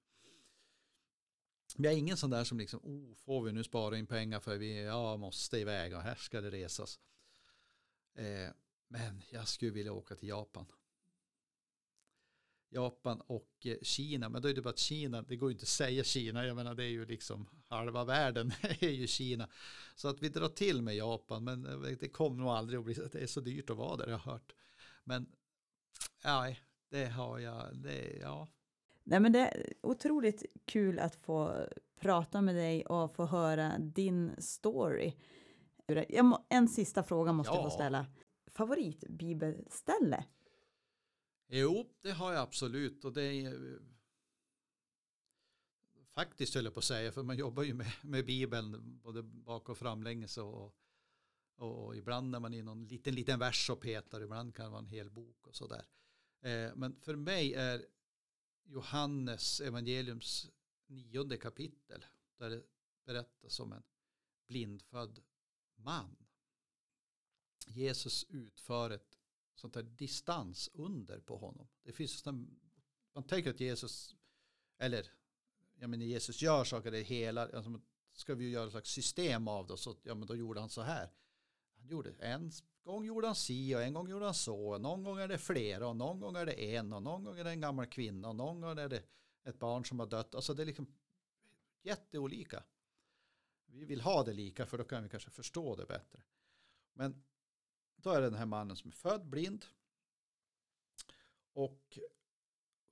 Men jag är ingen sån där som liksom, oh, får vi nu spara in pengar för vi ja, måste iväg och här ska det resas. Eh, men jag skulle vilja åka till Japan. Japan och eh, Kina, men då är det bara att Kina, det går ju inte att säga Kina, jag menar det är ju liksom halva världen är ju Kina. Så att vi drar till med Japan, men eh, det kommer nog aldrig att bli, det är så dyrt att vara där, jag har hört. Men nej, det har jag, det, ja, Nej, men det är otroligt kul att få prata med dig och få höra din story. En sista fråga måste ja. jag få ställa. Favoritbibelställe? Jo, det har jag absolut och det är faktiskt höll jag på att säga för man jobbar ju med, med Bibeln både bak och framlänges och, och, och ibland när man är någon liten liten vers och petar ibland kan det vara en hel bok och sådär. Eh, men för mig är Johannes evangeliums nionde kapitel där det berättas om en blindfödd man. Jesus utför ett sånt här distansunder på honom. Det finns man tänker att Jesus, eller jag menar Jesus gör saker det hela, alltså, ska vi göra ett slags system av det, så ja men då gjorde han så här. Han gjorde, en gång gjorde han si och en gång gjorde han så, någon gång är det flera och någon gång är det en och någon gång är det en gammal kvinna och någon gång är det ett barn som har dött. Alltså det är liksom jätteolika. Vi vill ha det lika för då kan vi kanske förstå det bättre. Men då är det den här mannen som är född blind. Och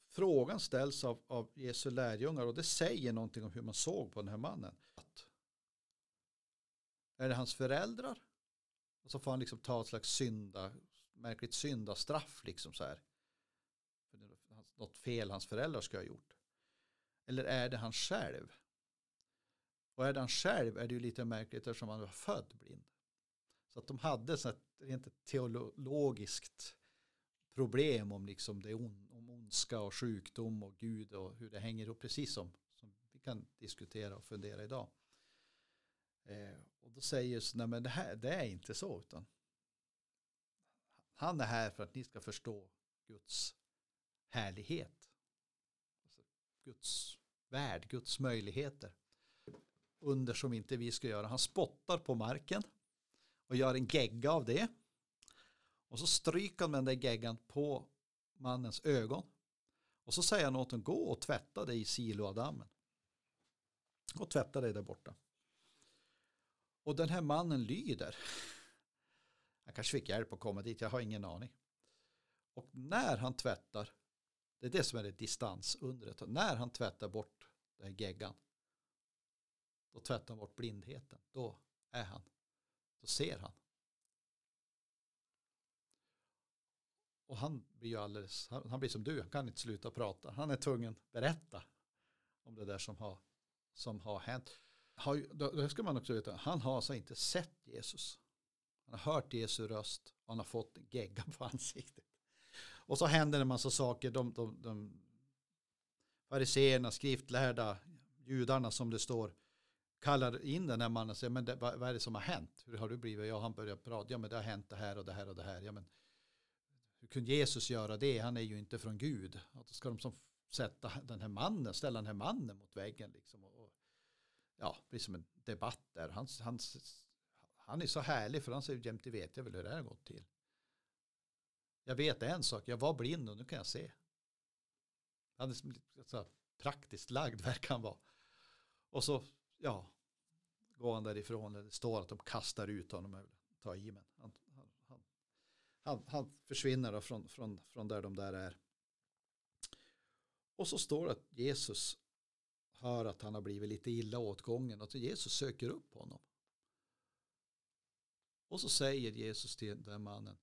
frågan ställs av, av Jesu lärjungar och det säger någonting om hur man såg på den här mannen. Är det hans föräldrar? Och så får han liksom ta ett slags synda, märkligt syndastraff liksom så här. För något fel hans föräldrar ska ha gjort. Eller är det han själv? Och är det han själv är det ju lite märkligt eftersom han var född blind. Så att de hade så ett rent teologiskt problem om liksom det on, om ondska och sjukdom och Gud och hur det hänger ihop precis som, som vi kan diskutera och fundera idag. Eh, och då säger Jesus, nej men det här det är inte så utan han är här för att ni ska förstå Guds härlighet. Alltså Guds värld, Guds möjligheter. Under som inte vi ska göra. Han spottar på marken och gör en gegga av det. Och så stryker han med den där geggan på mannens ögon. Och så säger han åt honom, gå och tvätta dig i Siloadammen. Och tvätta dig där borta. Och den här mannen lyder. Han kanske fick hjälp att komma dit, jag har ingen aning. Och när han tvättar, det är det som är det distansundret, när han tvättar bort den här geggan, då tvättar han bort blindheten, då är han, då ser han. Och han blir ju alldeles, han, blir som du, han kan inte sluta prata. Han är tvungen berätta om det där som har, som har hänt. Har, då, ska man också veta, han har alltså inte sett Jesus. Han har hört Jesu röst och han har fått gegga på ansiktet. Och så händer det en massa saker. De, de, de fariseerna, skriftlärda, judarna som det står, kallar in den här mannen och säger, men det, vad, vad, är det som har hänt? Hur har du blivit? Ja, han börjar prata, ja men det har hänt det här och det här och det här. Ja, men hur kunde Jesus göra det? Han är ju inte från Gud. Ska de som sätta den här mannen, ställa den här mannen mot väggen liksom. Och ja, det blir som en debatt där. Han, han, han är så härlig för han säger jämt det vet jag väl hur det här har gått till. Jag vet en sak, jag var blind och nu kan jag se. Han är som, så praktiskt lagd verkar han vara. Och så, ja, går han därifrån. Det står att de kastar ut honom. Ta i men han, han, han försvinner från, från, från där de där är. Och så står det att Jesus hör att han har blivit lite illa åtgången och att Jesus söker upp honom. Och så säger Jesus till den mannen,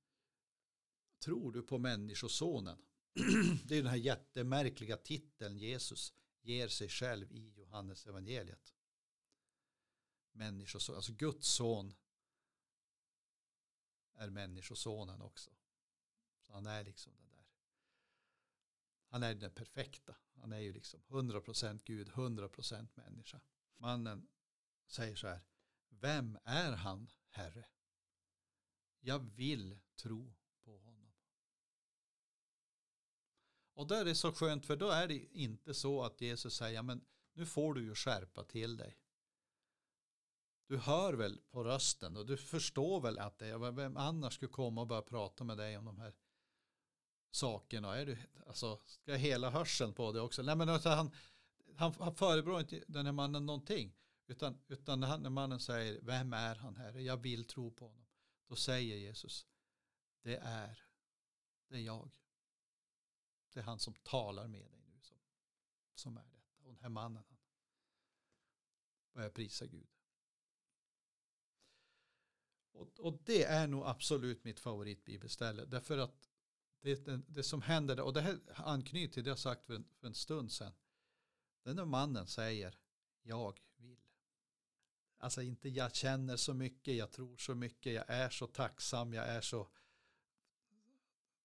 tror du på människosonen? Det är den här jättemärkliga titeln Jesus ger sig själv i Johannes evangeliet. Människoson, alltså Guds son är människosonen också. Så han är liksom den där. Han är den perfekta. Han är ju liksom 100% Gud, 100% människa. Mannen säger så här. Vem är han, Herre? Jag vill tro på honom. Och där är det så skönt för då är det inte så att Jesus säger men nu får du ju skärpa till dig. Du hör väl på rösten och du förstår väl att det är, vem annars skulle komma och börja prata med dig om de här sakerna. Är du, alltså, ska jag hela hörseln på det också? Nej, men alltså, han, han, han förebrår inte den här mannen någonting. Utan, utan när, han, när mannen säger, vem är han här? Jag vill tro på honom. Då säger Jesus, det är, det är jag. Det är han som talar med dig nu som, som är detta. Och den här mannen, han börjar prisa Gud. Och, och det är nog absolut mitt favoritbibelställe. Därför att det, det, det som händer, och det här anknyter till det jag sagt för en, för en stund sedan. Den där mannen säger, jag vill. Alltså inte jag känner så mycket, jag tror så mycket, jag är så tacksam, jag är så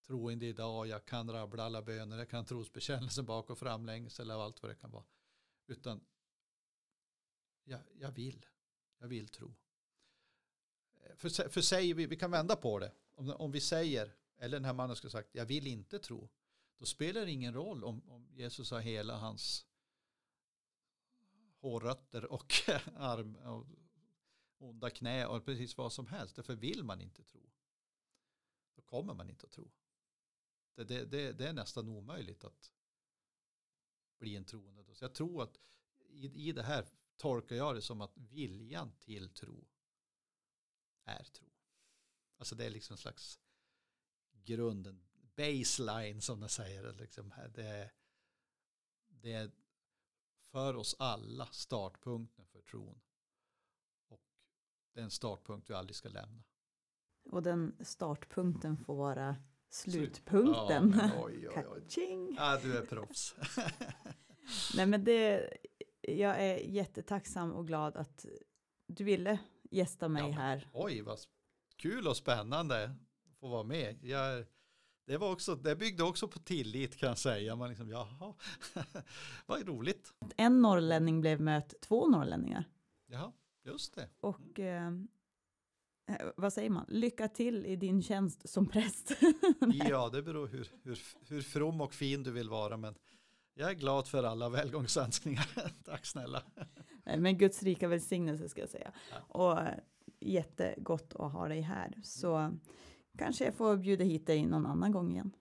troende idag, jag kan rabbla alla böner, jag kan trosbekännelsen bak och framlänges eller allt vad det kan vara. Utan jag, jag vill, jag vill tro. Eh, för, för säger vi, vi kan vända på det, om, om vi säger, eller den här mannen skulle sagt, jag vill inte tro, då spelar det ingen roll om, om Jesus har hela hans hårrötter och arm och onda knä och precis vad som helst. Därför vill man inte tro. Då kommer man inte att tro. Det, det, det, det är nästan omöjligt att bli en troende. Så jag tror att i, i det här tolkar jag det som att viljan till tro är tro. Alltså det är liksom en slags grunden, baseline som de säger. Liksom, det, är, det är för oss alla startpunkten för tron. Och det är en startpunkt vi aldrig ska lämna. Och den startpunkten får vara slutpunkten. Ja, oj, oj, oj. Ja, du är proffs. Nej, men det, jag är jättetacksam och glad att du ville gästa mig ja, här. Oj, vad kul och spännande få vara med. Jag, det, var också, det byggde också på tillit kan jag säga. Man liksom, jaha, vad roligt. En norrlänning blev mött två norrlänningar. Jaha, just det. Och eh, eh vad säger man, lycka till i din tjänst som präst. ja, det beror hur, hur, hur from och fin du vill vara. Men jag är glad för alla välgångsönskningar. Tack snälla. Men Guds rika välsignelse ska jag säga. Ja. Och eh, jättegott att ha dig här. Så kanske jag får bjuda hit dig någon annan gång igen.